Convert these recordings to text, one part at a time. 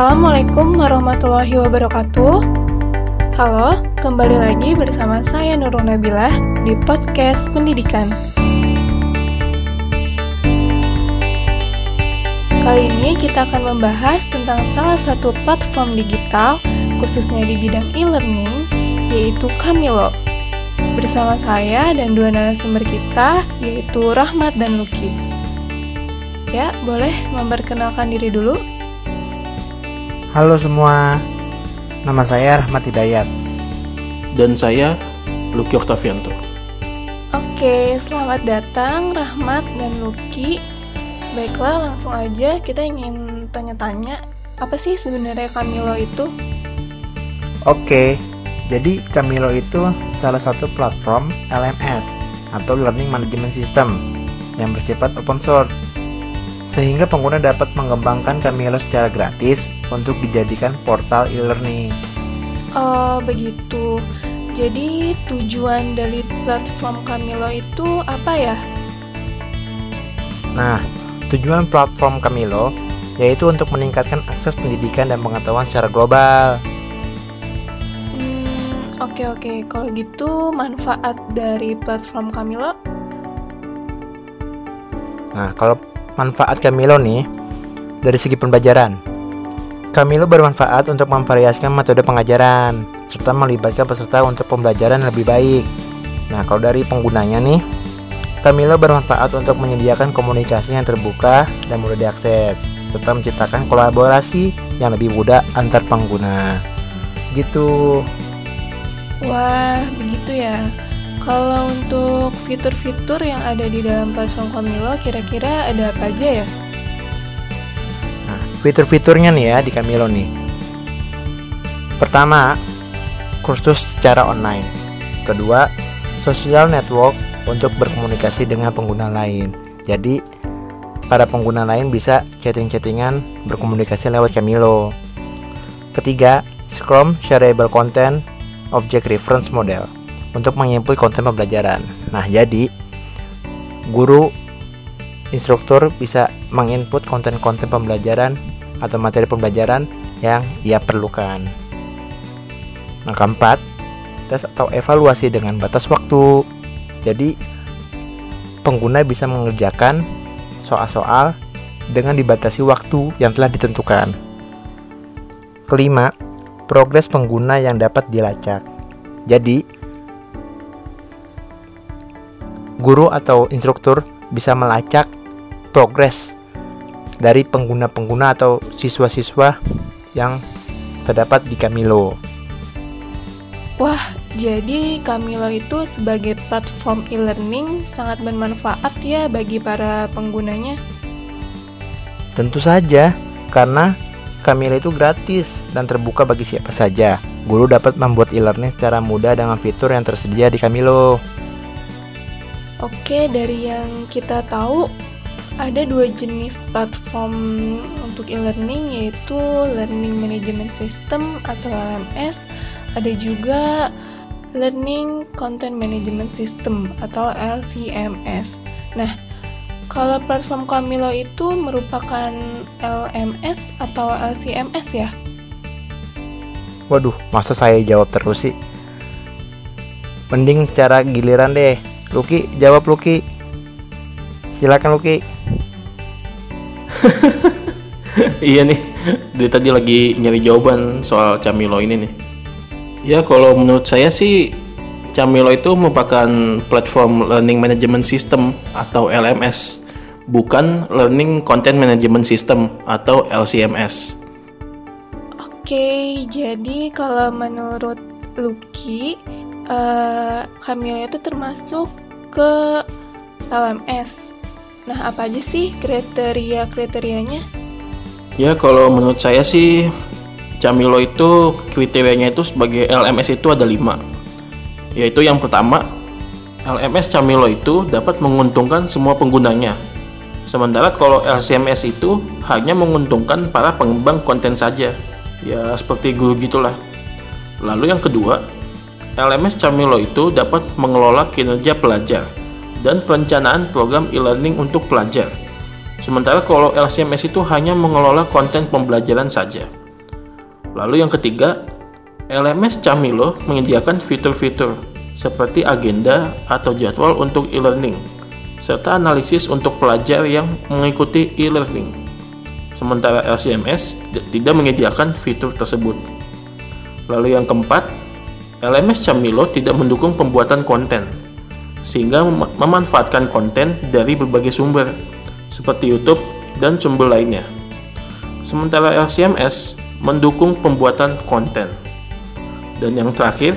Assalamualaikum warahmatullahi wabarakatuh. Halo, kembali lagi bersama saya Nurul Nabilah di podcast pendidikan. Kali ini kita akan membahas tentang salah satu platform digital, khususnya di bidang e-learning, yaitu Kamilo. Bersama saya dan dua narasumber kita, yaitu Rahmat dan Luki. Ya, boleh memperkenalkan diri dulu? Halo semua, nama saya Rahmat Hidayat. Dan saya Lucky Octavianto. Oke, selamat datang Rahmat dan Lucky. Baiklah, langsung aja kita ingin tanya-tanya, apa sih sebenarnya Kamilo itu? Oke, jadi Kamilo itu salah satu platform LMS atau Learning Management System yang bersifat open source sehingga pengguna dapat mengembangkan Camilo secara gratis untuk dijadikan portal e-learning. Oh, begitu. Jadi tujuan dari platform Camilo itu apa ya? Nah, tujuan platform Camilo yaitu untuk meningkatkan akses pendidikan dan pengetahuan secara global. Hmm, oke oke. Kalau gitu manfaat dari platform Camilo? Nah, kalau manfaat Camilo nih dari segi pembelajaran. Camilo bermanfaat untuk memvariasikan metode pengajaran serta melibatkan peserta untuk pembelajaran lebih baik. Nah, kalau dari penggunanya nih, Camilo bermanfaat untuk menyediakan komunikasi yang terbuka dan mudah diakses serta menciptakan kolaborasi yang lebih mudah antar pengguna. Gitu. Wah, begitu ya. Kalau untuk fitur-fitur yang ada di dalam platform Camilo, kira-kira ada apa aja ya? Nah, fitur-fiturnya nih ya di Camilo nih. Pertama, kursus secara online. Kedua, social network untuk berkomunikasi dengan pengguna lain. Jadi, para pengguna lain bisa chatting-chattingan berkomunikasi lewat Camilo. Ketiga, Scrum Shareable Content Object Reference Model untuk menginput konten pembelajaran. Nah, jadi guru instruktur bisa menginput konten-konten pembelajaran atau materi pembelajaran yang ia perlukan. Nah, keempat, tes atau evaluasi dengan batas waktu. Jadi, pengguna bisa mengerjakan soal-soal dengan dibatasi waktu yang telah ditentukan. Kelima, progres pengguna yang dapat dilacak. Jadi, guru atau instruktur bisa melacak progres dari pengguna-pengguna atau siswa-siswa yang terdapat di Camilo. Wah, jadi Camilo itu sebagai platform e-learning sangat bermanfaat ya bagi para penggunanya. Tentu saja, karena Camilo itu gratis dan terbuka bagi siapa saja. Guru dapat membuat e-learning secara mudah dengan fitur yang tersedia di Camilo. Oke, dari yang kita tahu, ada dua jenis platform untuk e-learning yaitu Learning Management System atau LMS, ada juga Learning Content Management System atau LCMS. Nah, kalau platform Camilo itu merupakan LMS atau LCMS ya? Waduh, masa saya jawab terus sih? Mending secara giliran deh. Luki, jawab Luki. Silakan Luki. iya nih, dari tadi lagi nyari jawaban soal Camilo ini nih. Ya kalau menurut saya sih Camilo itu merupakan platform learning management system atau LMS, bukan learning content management system atau LCMS. Oke, jadi kalau menurut Lucky, uh, Camilo itu termasuk ke LMS. Nah, apa aja sih kriteria-kriterianya? Ya, kalau menurut saya sih Camilo itu kriterianya itu sebagai LMS itu ada lima. Yaitu yang pertama, LMS Camilo itu dapat menguntungkan semua penggunanya. Sementara kalau LCMS itu hanya menguntungkan para pengembang konten saja. Ya, seperti guru gitulah. Lalu yang kedua, LMS Camilo itu dapat mengelola kinerja pelajar dan perencanaan program e-learning untuk pelajar. Sementara kalau LCMS itu hanya mengelola konten pembelajaran saja. Lalu yang ketiga, LMS Camilo menyediakan fitur-fitur seperti agenda atau jadwal untuk e-learning, serta analisis untuk pelajar yang mengikuti e-learning. Sementara LCMS tidak menyediakan fitur tersebut. Lalu yang keempat, LMS Camilo tidak mendukung pembuatan konten, sehingga mem memanfaatkan konten dari berbagai sumber, seperti YouTube dan sumber lainnya. Sementara LCMS mendukung pembuatan konten. Dan yang terakhir,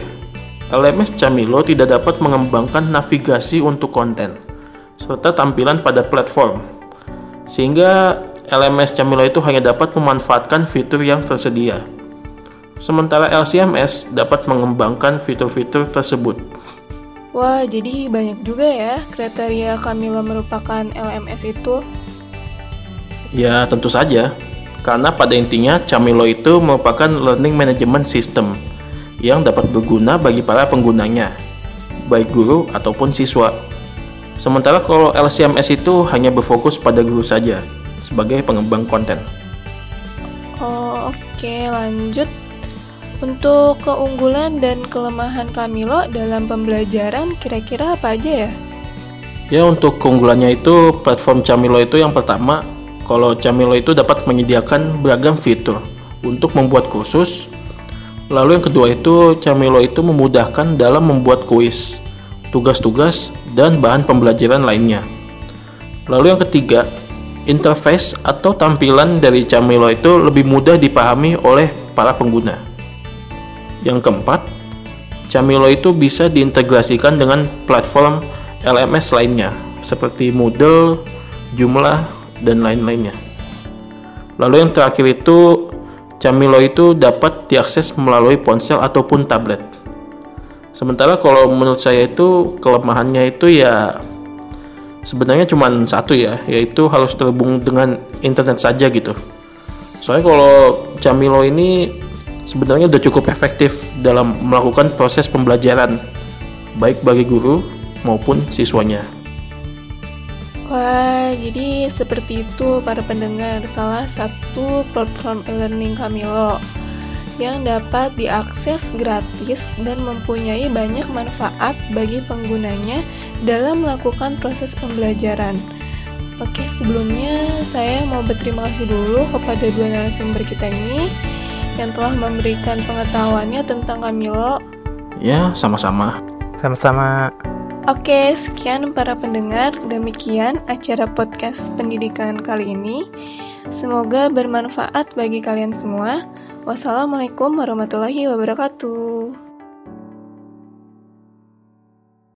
LMS Camilo tidak dapat mengembangkan navigasi untuk konten, serta tampilan pada platform, sehingga LMS Camilo itu hanya dapat memanfaatkan fitur yang tersedia sementara LCMS dapat mengembangkan fitur-fitur tersebut. Wah, jadi banyak juga ya kriteria Camilo merupakan LMS itu? Ya, tentu saja. Karena pada intinya Camilo itu merupakan learning management system yang dapat berguna bagi para penggunanya, baik guru ataupun siswa. Sementara kalau LCMS itu hanya berfokus pada guru saja sebagai pengembang konten. Oh, oke, okay. lanjut untuk keunggulan dan kelemahan Camilo dalam pembelajaran kira-kira apa aja ya? Ya untuk keunggulannya itu platform Camilo itu yang pertama kalau Camilo itu dapat menyediakan beragam fitur untuk membuat kursus. Lalu yang kedua itu Camilo itu memudahkan dalam membuat kuis, tugas-tugas dan bahan pembelajaran lainnya. Lalu yang ketiga, interface atau tampilan dari Camilo itu lebih mudah dipahami oleh para pengguna. Yang keempat, Camilo itu bisa diintegrasikan dengan platform LMS lainnya seperti Moodle, Joomla, dan lain-lainnya. Lalu yang terakhir itu Camilo itu dapat diakses melalui ponsel ataupun tablet. Sementara kalau menurut saya itu kelemahannya itu ya sebenarnya cuma satu ya, yaitu harus terhubung dengan internet saja gitu. Soalnya kalau Camilo ini sebenarnya sudah cukup efektif dalam melakukan proses pembelajaran, baik bagi guru maupun siswanya. Wah, jadi seperti itu para pendengar salah satu platform e-learning Camilo yang dapat diakses gratis dan mempunyai banyak manfaat bagi penggunanya dalam melakukan proses pembelajaran. Oke, sebelumnya saya mau berterima kasih dulu kepada dua narasumber kita ini yang telah memberikan pengetahuannya tentang Camilo. Ya, sama-sama. Sama-sama. Oke, sekian para pendengar. Demikian acara podcast pendidikan kali ini. Semoga bermanfaat bagi kalian semua. Wassalamualaikum warahmatullahi wabarakatuh.